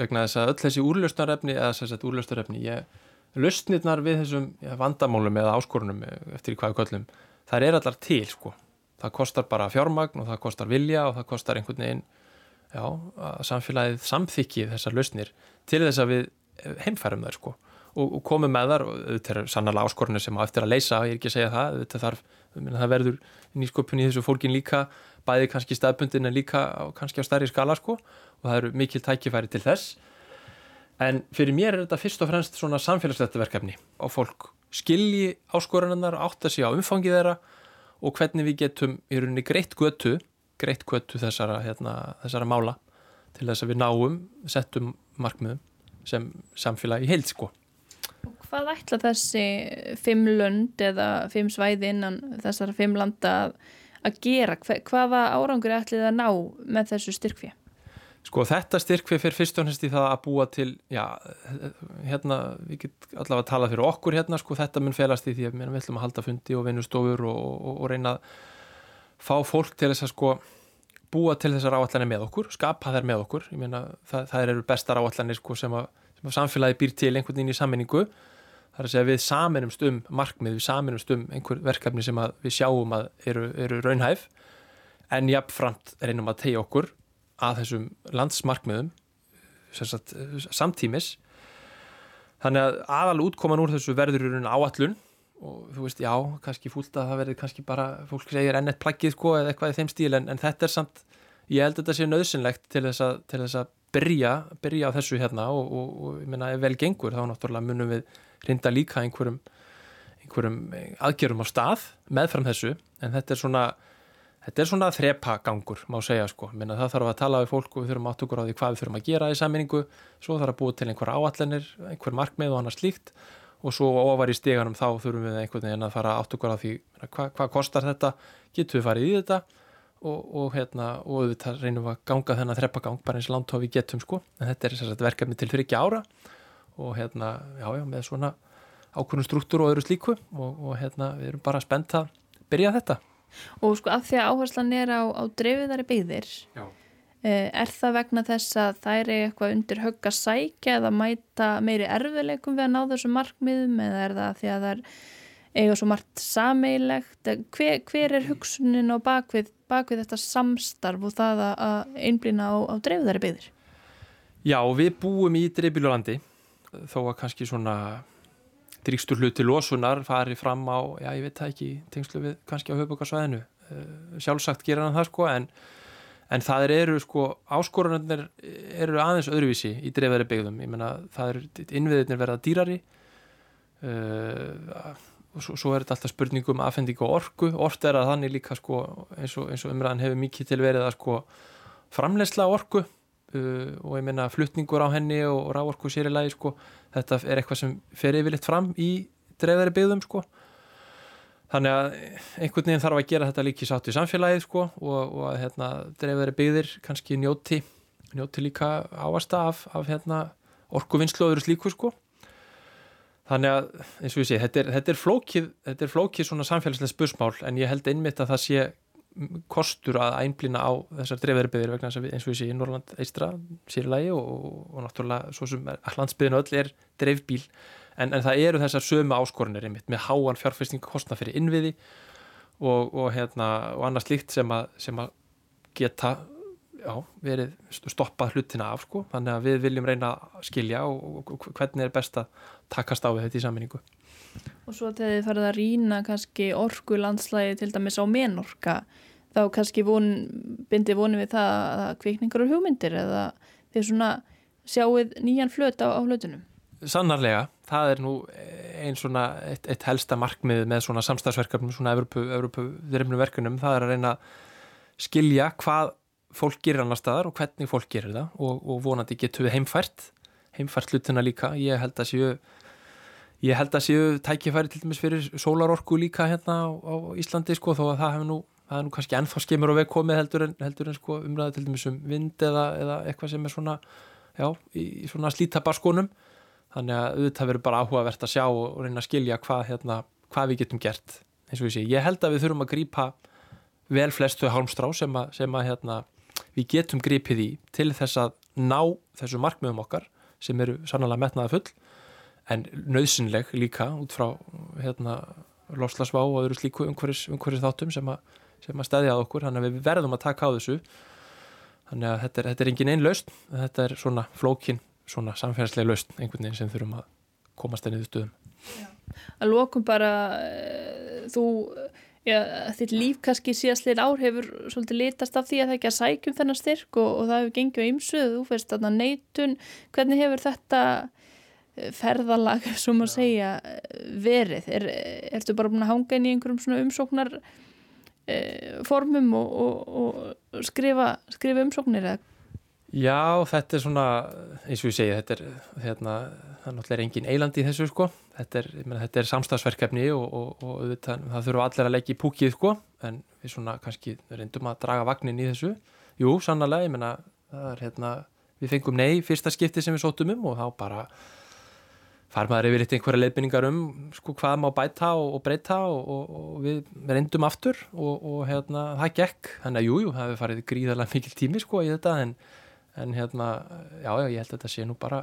Speaker 5: vegna þess að öll þessi úrlöstarefni, eða þess að úrlöstarefni, ég, löstnirnar við þessum já, vandamálum eða áskorunum eftir í hvaðu köllum, það er allar til, sko. Það kostar bara fjármagn og það kostar vilja og það kostar einhvern veginn, já, samfélagið samþykki þessar löstnir til þess að við heimfærum þær, sko. Og, og komum með þar og þetta er sannlega áskorunir sem á eftir að leysa, ég er ekki að segja það, þetta þarf, það verður nýsköpun í þessu fólkin líka bæði kannski staðbundin en líka kannski á starri skala sko og það eru mikil tækifæri til þess. En fyrir mér er þetta fyrst og fremst svona samfélagslegt verkefni og fólk skilji áskoranarnar átt að sé á umfangi þeirra og hvernig við getum í rauninni greitt götu greitt götu þessara, hérna, þessara mála til þess að við náum settum markmiðum sem samfélagi heilt sko.
Speaker 2: Hvað ætla þessi fimm lönd eða fimm svæði innan þessara fimm landa að að gera? Hvaða árangur er ætlið að ná með þessu styrkfið?
Speaker 5: Sko þetta styrkfið fyrir fyrst og næst í það að búa til, já, hérna, við getum allavega að tala fyrir okkur hérna, sko þetta mun felast í því að við ætlum að halda fundi og vinnustofur og, og, og reyna að fá fólk til þess að sko búa til þessar áallanir með okkur, skapa þær með okkur, ég meina það, það eru bestar áallanir sko sem að, sem að samfélagi býr til einhvern veginn í sammenningu Það er að segja við saminumst um markmið, við saminumst um einhver verkefni sem við sjáum að eru, eru raunhæf en jáfnframt reynum að tegja okkur að þessum landsmarkmiðum sagt, samtímis. Þannig að aðal útkoman úr þessu verður í raun áallun og þú veist, já, kannski fúlt að það verður kannski bara, fólk segir ennett plaggið sko eða eitthvað í þeim stíl en, en þetta er samt, ég held að þetta sé nöðsynlegt til þess að, til þess að byrja, byrja á þessu hérna og, og, og ég menna ef vel gengur þá náttúrulega munum við rinda líka einhverjum, einhverjum aðgjörum á stað meðfram þessu. En þetta er svona, þetta er svona þrepagangur má segja sko, Minna, það þarf að tala við fólk og við þurfum okkur á því hvað við þurfum að gera í saminningu, svo þarf að búa til einhver áallanir, einhver markmið og annað slíkt. Og svo ofar í steganum þá þurfum við einhvern veginn að fara okkur á því hvað hva kostar þetta, getur við farið í þetta? Og, og hérna og auðvitað reynum við að ganga þennan þrepagang bara eins langt á við getum sko, en þetta er verkefni til þryggja ára og hérna, já, já, með svona ákvörnum struktúr og öðru slíku og, og hérna, við erum bara spennt að byrja þetta.
Speaker 2: Og sko, af því að áherslan er á, á dreifiðari byggðir, eh, er það vegna þess að það er eitthvað undir högg að sækja eða mæta meiri erfileikum við að ná þessu markmiðum eða er það því að það er eiga svo margt sameilegt hver, hver er hugsunin á bakvið, bakvið þetta samstarf og það að einblýna á, á dreifðari byggðir?
Speaker 5: Já, við búum í dreifbílulandi þó að kannski svona dríkstur hlut til losunar fari fram á, já ég veit það ekki tengslu við kannski á höfbökarsvæðinu eh, sjálfsagt gera hann það sko en, en það eru sko áskorunarnir eru aðeins öðruvísi í dreifðari byggðum, ég menna það eru innviðirnir verða dýrari uh, og svo, svo er þetta alltaf spurningum aðfending og orku, orð er að þannig líka sko eins og, eins og umræðan hefur mikið til verið að sko framlegsla orku uh, og ég menna fluttningur á henni og, ráorku sér í lagi sko þetta er eitthvað sem fer yfirleitt fram í dreifðari byggðum sko. Þannig að einhvern veginn þarf að gera þetta líki sátt í samfélagið sko og, og að hérna, dreifðari byggðir kannski njóti njóti líka áasta af, af hérna, orkuvinnslu og öðru slíku sko. Þannig að eins og ég sé, þetta er, þetta er flókið þetta er flókið samfélagslega spursmál en ég held einmitt að það sé kostur að einblýna á þessar dreifðarbyðir vegna þess að eins og við séum í Norrland eistra sérlægi og, og, náttúrulega svo sem landsbyðinu öll er dreifbíl en, en það eru þessar sömu áskorunir einmitt með háan fjárfestingakostna fyrir innviði og, og hérna og annars líkt sem sem að geta já, verið stoppað hlutina af sko. Þannig að við viljum reyna að skilja og hvernig er best að takast á við þetta í saminningu
Speaker 2: Og svo þegar þið farið að rína kannski orgu landslægi til dæmis á menorka þá kannski von, bindið vonið við það að kvikningar og hugmyndir eða þeir svona sjáuð nýjan flöt á, á hlutunum.
Speaker 5: Sannarlega, það er nú einn svona eitt, eitt helsta markmið með svona samstagsverkefnum, svona Evropu verkunum, það er að reyna að skilja hvað fólk gerir annar staðar og hvernig fólk gerir það. Og, og vonandi getur við heimfært heimfært hlutina líka, ég held að séu ég held að séu tækifæri til dæmis fyrir sólarorku líka hérna á, á Íslandi sko þó að það hefur nú það er nú kannski ennþá skemur og vegkomið heldur en, heldur en sko umræða til dæmis um vind eða, eða eitthvað sem er svona já, í svona slítabarskonum þannig að auðvitað verður bara áhugavert að sjá og, reyna að skilja hvað, hérna, hvað við getum gert eins og ég sé, ég held að við þurfum að grípa vel flestu hálmstrá sem að, sem að hérna, við getum grípið í til þess að ná þessu markmiðum okkar sem eru sannlega metnaða full en nöðsynleg líka út frá hérna, loslasvá og öðru slíku umhverjus, þáttum sem að sem að stæðja á okkur, þannig að við verðum að taka á þessu. Þannig að þetta er, þetta er engin einn laust, þetta er svona flókin, svona samfélagslega laust einhvern veginn sem þurfum að komast ennið stuðum. Já.
Speaker 2: Að lókum bara uh, þú já, þitt líf kannski síðastleir ár hefur svolítið litast af því að það ekki að sækjum þennan styrk og, og það hefur gengið á ymsuð, þú fyrst þarna neitun, hvernig hefur þetta eh, ferðalag, sem að segja, verið? Er, ertu bara búin að hanga inn í einhverjum svona umsóknar e, formum og, og, og skrifa, skrifa umsóknir eða?
Speaker 5: Já, þetta er svona, eins og ég segi, þetta er, hérna, það er náttúrulega engin eilandi í þessu sko, þetta er, mena, þetta er samstagsverkefni og, og það, það þurfa allir að leggja í púkið sko, en við svona kannski reyndum að draga vagnin í þessu. Jú, sannlega, ég menna, það er hérna, við fengum nei fyrsta skipti sem við sótum um og þá bara far maður yfir eitthvað einhverja leiðbynningar um sko, hvað má bæta og, og breyta og, og, og við reyndum aftur og hérna, það gekk. Þannig að jújú, jú, það hefur farið gríðarlega mikil tími sko í þetta en, en hérna, já, já, ég held að þetta sé nú bara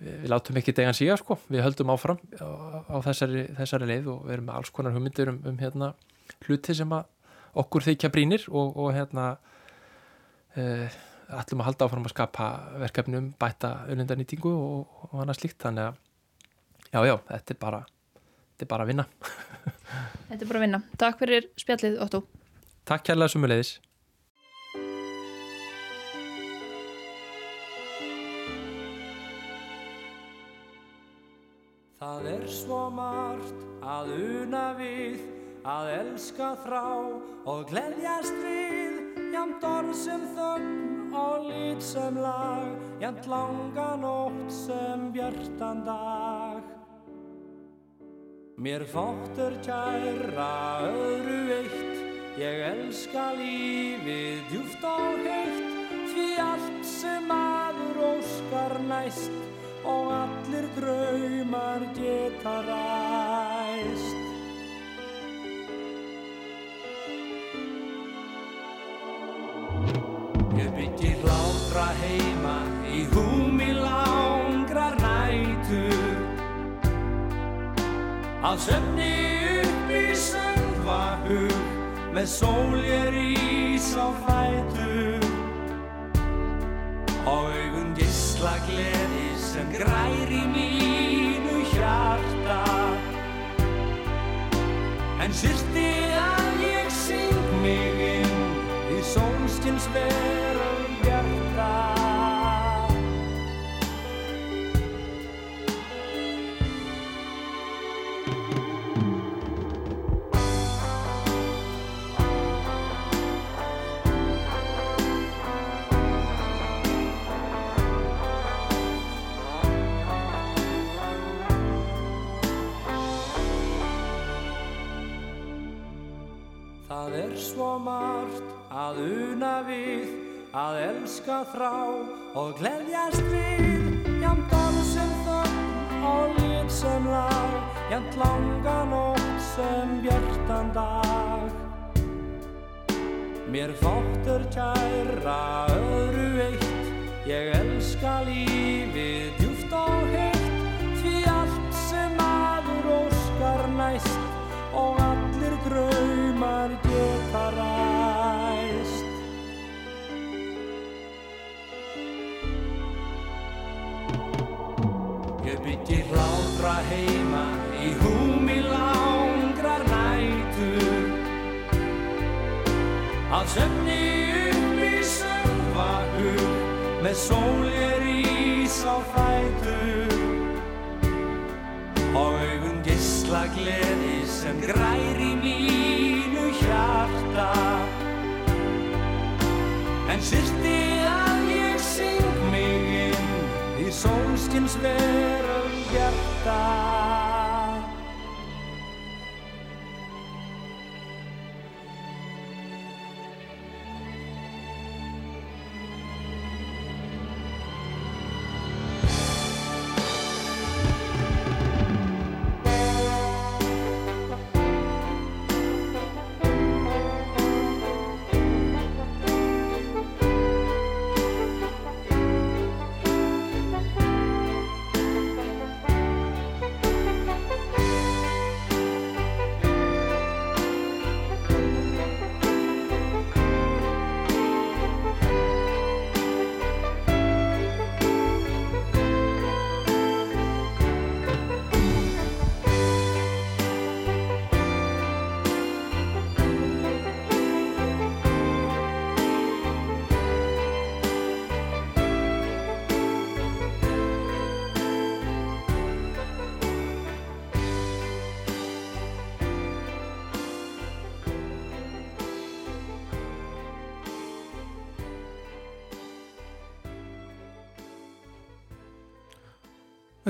Speaker 5: við, við látum ekki degan síga sko, við höldum áfram á, á þessari, þessari leið og við erum með alls konar hugmyndir um, um hérna hluti sem að okkur þykja brínir og hérna eh, ætlum að halda áfram að skapa verkefnum, bæta auðvendanýtingu og, og annað slíkt. Þannig að já, já, þetta er bara þetta er bara að vinna.
Speaker 2: Þetta er bara að vinna. Takk fyrir spjallið, Otto.
Speaker 5: Takk kærlega sumulegis
Speaker 6: Það er svo margt að una við að elska þrá og gleðjast við jamt orð sem þögn og lít sem lag jamt langa nótt sem bjartan dag Mér fóttur kæra öðru eitt, ég elska lífið djúft og heitt, því allt sem aður óskar næst og allir draumar geta ræst. Byggir hlátra heima í húmi langrar nætur. Að söfni upp í söngvahug með sól ég rís á fætur. Og augun gísla gleði sem grær í mínu hjarta. En sýrti að sólskins veröld hjarta. Það er svo margt að una við, að elska þrá og gleðjast við, jæmt orð sem þögn og lit sem lag, jæmt langa nótt sem bjartan dag. Mér fóttur kæra öðru eitt, ég elska lífið Byggi hlátra heima í húmi langrar nætur. Að söfni upp í söngvahug með sól ég rís á fætur. Og augun gísla gleði sem grær í mínu hjarta. En sýrti að ég syng mig inn í sólskins veröld hjarta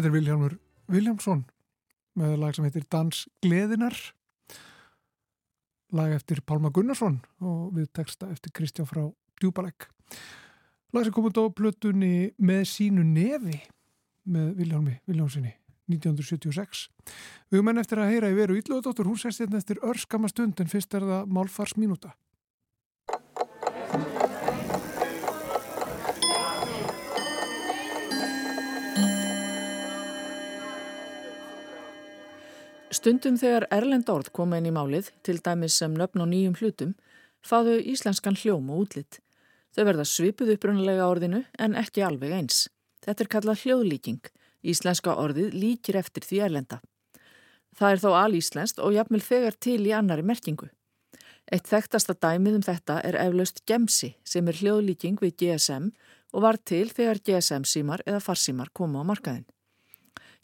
Speaker 1: Þetta er Viljámur Viljámsson með lag sem heitir Dans Gleðinar lag eftir Pálma Gunnarsson og við texta eftir Kristján frá Djúbalegg lag sem komið á plötunni með sínu nefi með Viljámi Viljámsinni 1976 við höfum enn eftir að heyra í veru Íllóðdóttur, hún sérst hérna eftir örskama stund en fyrst er það málfars mínúta
Speaker 7: Stundum þegar erlend orð koma inn í málið, til dæmis sem nöfn og nýjum hlutum, fáðu íslenskan hljóm og útlitt. Þau verða svipuð upprunalega orðinu en ekki alveg eins. Þetta er kallað hljóðlíking. Íslenska orðið líkir eftir því erlenda. Það er þó alíslenskt og jafnvel þegar til í annari merkingu. Eitt þekktasta dæmið um þetta er eflaust gemsi sem er hljóðlíking við GSM og var til þegar GSM símar eða farsímar koma á markaðin.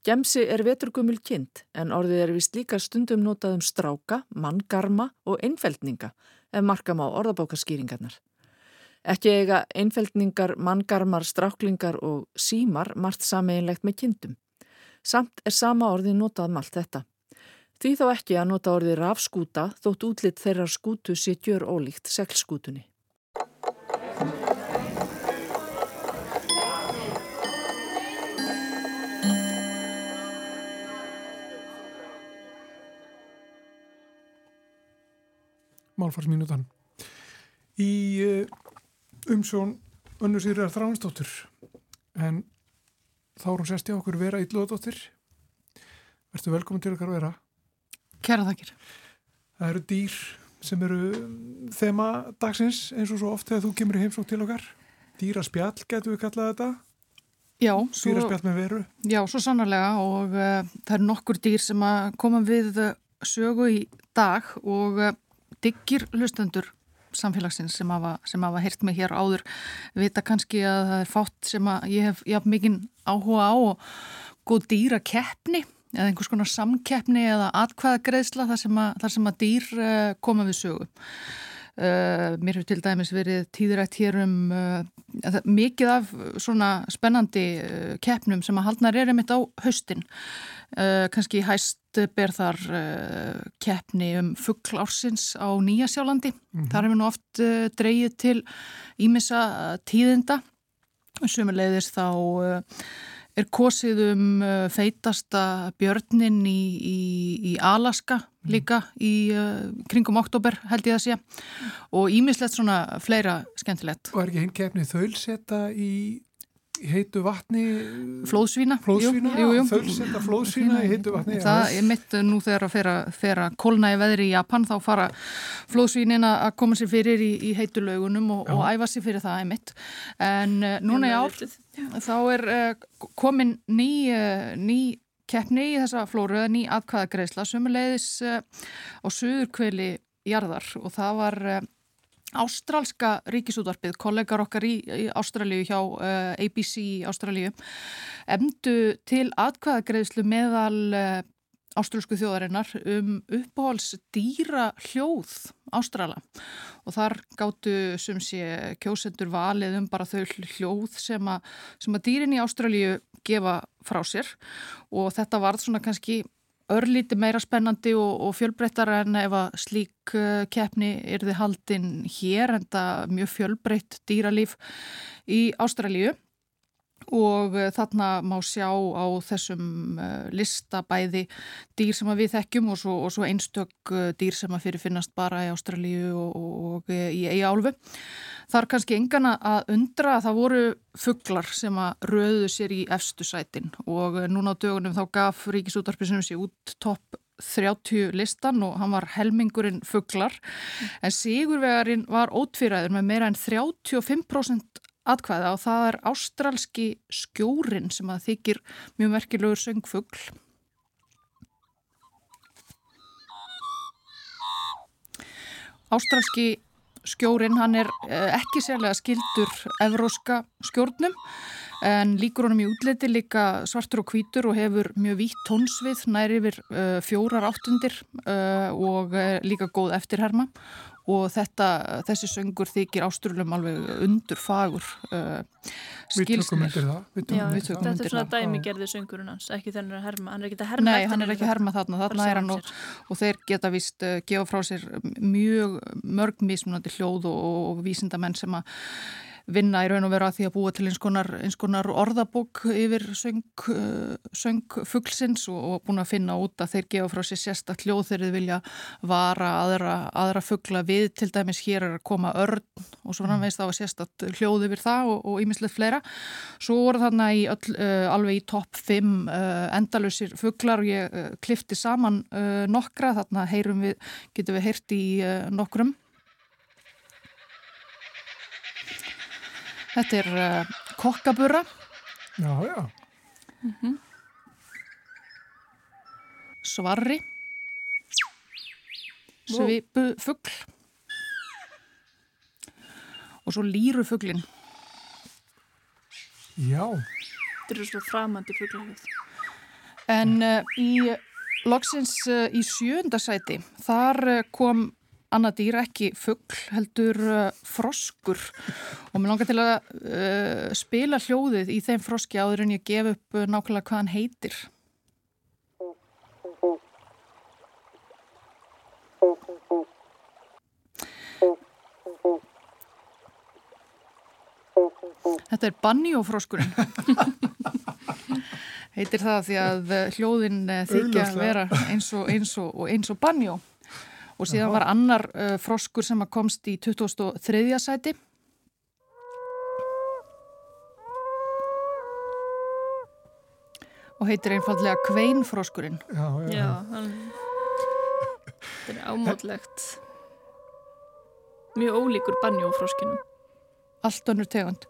Speaker 7: Gemsi er veturgumul kind en orðið er vist líka stundum notað um stráka, manngarma og einfeldninga ef markam á orðabókaskýringarnar. Ekki eiga einfeldningar, manngarmar, stráklingar og símar margt sameinlegt með kindum. Samt er sama orðið notað um allt þetta. Því þá ekki að nota orðið rafskúta þótt útlitt þeirrar skútu sé gjör ólíkt seglskútunni.
Speaker 1: Málfarsminutan í uh, umsjón önnu sýrar þráinsdóttur en þá er hún sest í okkur vera íllóðdóttir Verður velkomin til okkar vera
Speaker 8: Kæra þakkir.
Speaker 1: Það eru dýr sem eru þema dagsins eins og svo oft þegar þú kemur í heimsók til okkar. Dýraspjall getur við kallað þetta.
Speaker 8: Já, svo, já, svo sannarlega og uh, það eru nokkur dýr sem að koma við uh, sögu í dag og uh, diggir hlustendur samfélagsins sem hafa, hafa heyrt mig hér áður vita kannski að það er fátt sem að ég hef, hef mikinn áhuga á og góð dýra keppni eða einhvers konar samkeppni eða atkvæðagreðsla þar sem að, þar sem að dýr uh, koma við sögu. Uh, mér hefur til dæmis verið tíðrætt hér um uh, mikið af svona spennandi keppnum sem að haldnar er einmitt á haustin. Kanski hæst ber þar keppni um fugglársins á Nýjasjálandi. Mm -hmm. Þar hefur nú oft dreyið til ímissa tíðinda. Sumulegðis þá er kosið um feitasta björnin í, í, í Alaska líka í uh, kringum oktober held ég að sé og ímislegt svona fleira skemmtilegt.
Speaker 1: Og er ekki hinn keppnið þaulsetta í heitu vatni?
Speaker 8: Flóðsvína.
Speaker 1: Flóðsvína, jú, jú. þaulsetta flóðsvína í heitu vatni.
Speaker 8: Það er mitt nú þegar að fera kólna í veðri í Japan þá fara flóðsvínin að koma sér fyrir í, í heitu laugunum og, og æfa sér fyrir það er mitt. En uh, núna í ár þá er uh, komin ný, uh, ný keppni í þessa flóru, ný atkvæðagreisla sumuleiðis á söðurkveli jarðar og það var Ástrálska ríkisútvarpið, kollegar okkar í, í Ástralíu hjá uh, ABC í Ástralíu, emdu til atkvæðagreðslu meðal uh, ástrálsku þjóðarinnar um uppáhalds dýra hljóð Ástrala. Og þar gáttu sem sé kjósendur valið um bara þau hljóð sem að, sem að dýrin í Ástralíu gefa frá sér. Og þetta varð svona kannski örlíti meira spennandi og, og fjölbreyttar en ef að slík uh, keppni er þið haldinn hér en það mjög fjölbreytt dýralíf í Ástralíu og uh, þarna má sjá á þessum uh, listabæði dýr sem við þekkjum og svo, og svo einstök dýr sem að fyrirfinnast bara í Ástralíu og, og í Eiálfu. Það er kannski engana að undra að það voru fugglar sem að röðu sér í efstu sætin og núna á dögunum þá gaf Ríkisútarpisum sér út topp 30 listan og hann var helmingurinn fugglar en Sigurvegarinn var ótfýræður með meira en 35% atkvæða og það er ástralski skjórin sem að þykir mjög merkilegur söngfugl. Ástralski skjórin, hann er eh, ekki sérlega skildur evróska skjórnum en líkur honum í útliti líka svartur og hvítur og hefur mjög vítt tónsvið næri yfir uh, fjórar áttundir uh, og líka góð eftirherma og þetta, þessi söngur þykir ástrúlum alveg undur fagur uh,
Speaker 1: Við tökum myndir það
Speaker 2: við tökum Já, við tökum Þetta er svona dæmigerði söngurinn hans ekki þennan að herma, hann er ekki að herma
Speaker 8: Nei, hann er ekki að herma þarna, þarna er hann og, og þeir geta vist uh, gefa frá sér mjög mörg mismunandi hljóð og, og vísindamenn sem að vinna í raun og vera að því að búa til eins konar, eins konar orðabók yfir söng, uh, söng fugglsins og, og búin að finna út að þeir gefa frá sér sérstak hljóð þegar þeir vilja vara aðra, aðra fuggla við, til dæmis hér er að koma örn og svo framveist það var sérstak hljóð yfir það og ímislegt fleira. Svo voru þarna í öll, uh, alveg í topp 5 uh, endalusir fugglar og ég uh, klifti saman nokkra, þarna heyrum við, getum við heyrt í nokkrum. Þetta er uh, kokkabura.
Speaker 1: Já, já. Mm -hmm.
Speaker 8: Svarri. Svipufugl. Og svo lírufuglin.
Speaker 1: Já.
Speaker 2: Þetta eru svo framandi fuglarhjóð.
Speaker 8: En uh, í loksins uh, í sjöndasæti, þar kom annað dýr ekki fuggl heldur uh, froskur og mér langar til að uh, spila hljóðið í þeim froski áður en ég gef upp uh, nákvæmlega hvað hann heitir. Þetta er banjófroskurinn. heitir það því að uh, hljóðin uh, þykja að vera eins og, eins og, eins og banjó og síðan var annar uh, froskur sem komst í 2003. sæti og heitir einfallega kveinfroskurinn
Speaker 2: Já, já, já. Þetta er ámótlegt. Mjög ólíkur banjófroskinum.
Speaker 8: Allt önnur tegund.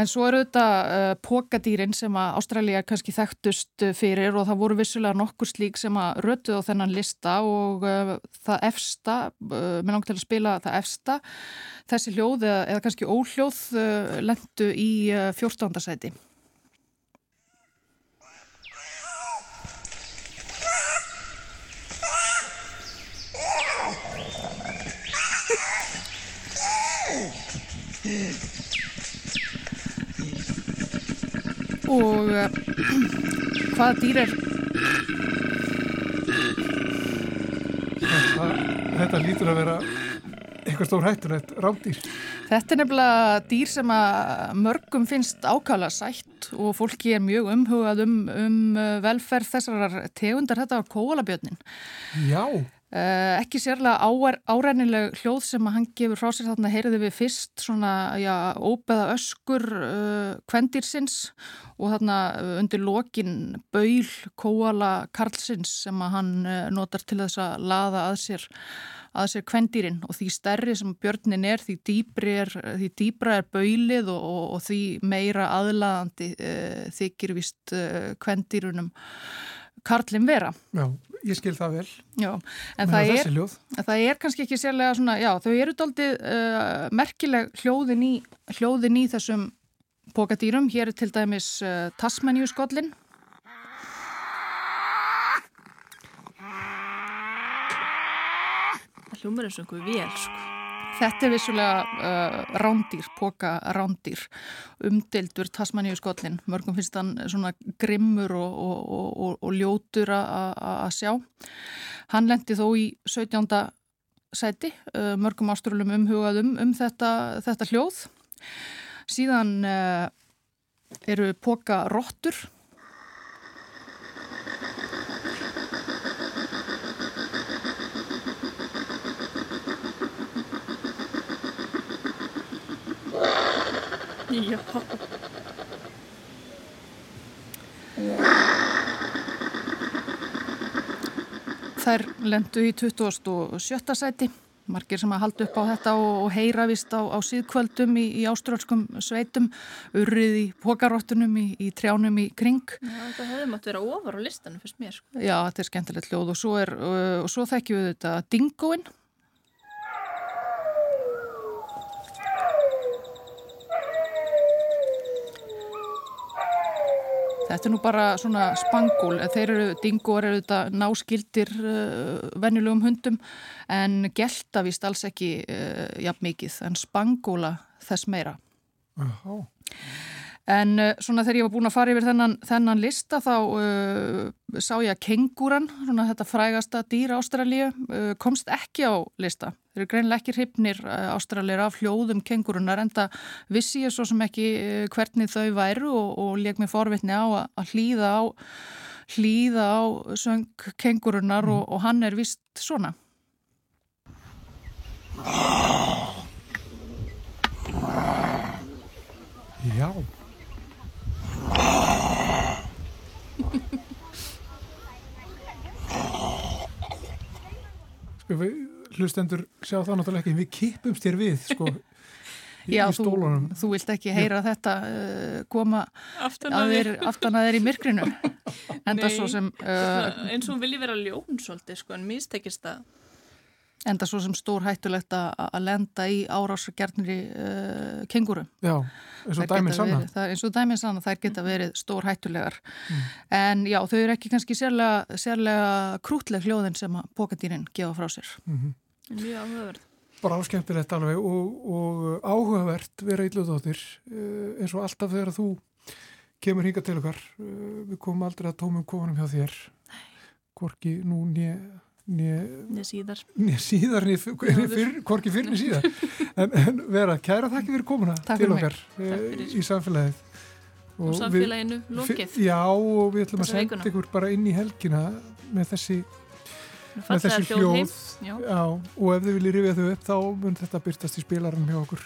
Speaker 8: En svo eru þetta uh, pokadýrin sem að Ástralja kannski þekktust fyrir og það voru vissulega nokkur slík sem að rötuð á þennan lista og uh, það efsta, uh, mér langt til að spila það efsta, þessi hljóð eða, eða kannski óhljóð lendu í uh, 14. sæti. Og uh, hvaða dýr er,
Speaker 1: Það, þetta lítur að vera eitthvað stór hættulegt rámdýr.
Speaker 8: þetta er nefnilega dýr sem að mörgum finnst ákala sætt og fólki er mjög umhugað um, um uh, velferð þessar tegundar, þetta var kóalabjörnin.
Speaker 1: Já,
Speaker 8: Uh, ekki sérlega árænileg hljóð sem hann gefur frá sér þarna heyriði við fyrst svona, já, óbeða öskur uh, kvendýrsins og þarna uh, undir lokin baul kóala karlsins sem hann uh, notar til þess að laða að sér að sér kvendýrin og því stærri sem björnin er því, er, dýbra er baulið og, og, og því meira aðlaðandi þykir vist kvendýrunum karlin vera.
Speaker 1: já, ég skil það vel.
Speaker 8: Já, en það er, það er kannski ekki sérlega svona, já, þau eru daldið uh, merkileg hljóðin í, hljóðin í þessum pokadýrum. Hér er til dæmis uh, Tasmaníuskollin.
Speaker 2: Það hljómar eins og einhver vél, sko.
Speaker 8: Þetta er vissulega uh, rándýr, póka rándýr, umdildur Tasmaníuskollin. Mörgum finnst hann svona grimmur og, og, og, og ljótur að sjá. Hann lendi þó í 17. sæti, uh, mörgum áströlum umhugaðum um þetta, þetta hljóð. Síðan uh, eru póka róttur.
Speaker 2: Já.
Speaker 8: Þær lendu í 27. sæti, margir sem að halda upp á þetta og, heyra vist á, á síðkvöldum í, í ástrálskum sveitum, urrið í pókaróttunum, í, í trjánum í kring.
Speaker 2: Já, þetta hefði mátt vera ofar á listanum fyrst mér, sko.
Speaker 8: Já, þetta er skemmtilegt hljóð og svo, er, og svo þekkjum við þetta dingoinn. Þetta er nú bara svona spangól, þeir eru, dingóar eru þetta náskildir uh, venjulegum hundum en gelta vist alls ekki uh, jafn mikið. En spangóla þess meira.
Speaker 1: Já,
Speaker 8: En uh, svona þegar ég var búin að fara yfir þennan, þennan lista þá uh, sá ég að kengúran, svona þetta frægasta dýr Ástralíu, uh, komst ekki á lista. Þeir eru greinlega ekki hrifnir uh, Ástralíur af hljóðum kengurunar en það vissi ég svo sem ekki hvernig þau væru og, og leik mér forvitni á að, að hlýða á, hlýða á söng kengurunar og, og hann er vist svona.
Speaker 1: já. Sko við hlustendur sjá það náttúrulega ekki, við kippumst hér við, sko, í,
Speaker 8: Já,
Speaker 1: í
Speaker 8: þú,
Speaker 1: stólunum.
Speaker 8: þú vilt ekki heyra þetta uh, koma
Speaker 2: Aftan
Speaker 8: að
Speaker 2: að
Speaker 8: þér aftan að þér í myrkrinu. Enda
Speaker 2: Nei.
Speaker 8: svo sem... Uh,
Speaker 2: eins og hún vilji vera ljón svolítið, sko, en mistekist það.
Speaker 8: Enda svo sem stór hættulegt að að lenda í árásagjarnir uh, kenguru.
Speaker 1: Já, eins og
Speaker 8: geta
Speaker 1: sanna.
Speaker 8: verið- það er Eins og dæminn sanna, þær geta verið stór hættulegar. En já, þau eru ekki kannski sérlega, sérlega krútleg hljóðin sem að pokadýrin gefa frá sér.
Speaker 2: Mjög áhugaverð.
Speaker 1: Bara áskemmtilegt alveg og, og áhugavert vera illuðóttir eins og alltaf þegar þú kemur hinga til okkar. Uh, við komum aldrei að tómum kofunum hjá þér. Hvorki nú nýja
Speaker 2: Nei, síðar.
Speaker 1: Né síðar, né fyrr, hvorki fyrr niður síðar. En, en vera, kæra þakki fyrir komuna
Speaker 8: Takk
Speaker 1: til okkar
Speaker 2: fyrir.
Speaker 1: í samfélagið.
Speaker 2: Og samfélaginu lokið.
Speaker 1: Fyr, já, og við ætlum að
Speaker 2: Þessa
Speaker 1: senda ykkur bara inn í helgina með þessi, með þessi
Speaker 2: hljóð.
Speaker 1: Já. Og ef þið viljið rifja þau upp, þá mun þetta byrtast í spilaranum hjá okkur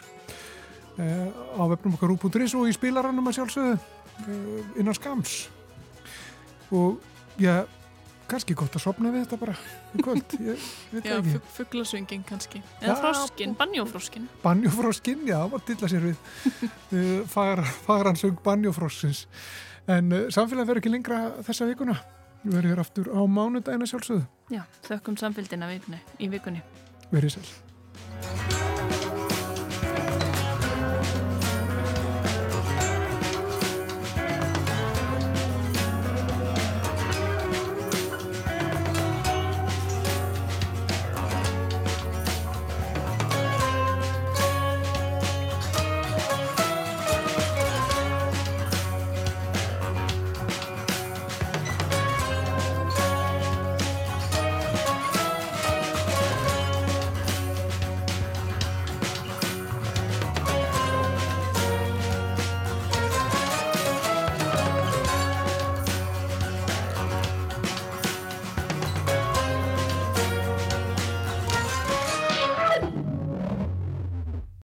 Speaker 1: eh, á vefnum okkar ú.is og í spilaranum að sjálfsögðu eh, innan skams. Og já, kannski gott að sopna við þetta bara í kvöld, ég veit
Speaker 2: Já,
Speaker 1: ekki.
Speaker 2: fugglasöngin kannski. Eða
Speaker 1: Já,
Speaker 2: froskin, banjófroskin.
Speaker 1: Banjófroskin, já, var dilla sér við uh, fagran, fagran söng Banjófroskins. En uh, samfélag verður ekki lengra þessa vikuna. Við verðum hér aftur á mánudagina sjálfsögðu.
Speaker 2: Já, þökkum samfélgina í vikunni.
Speaker 1: Verið sæl.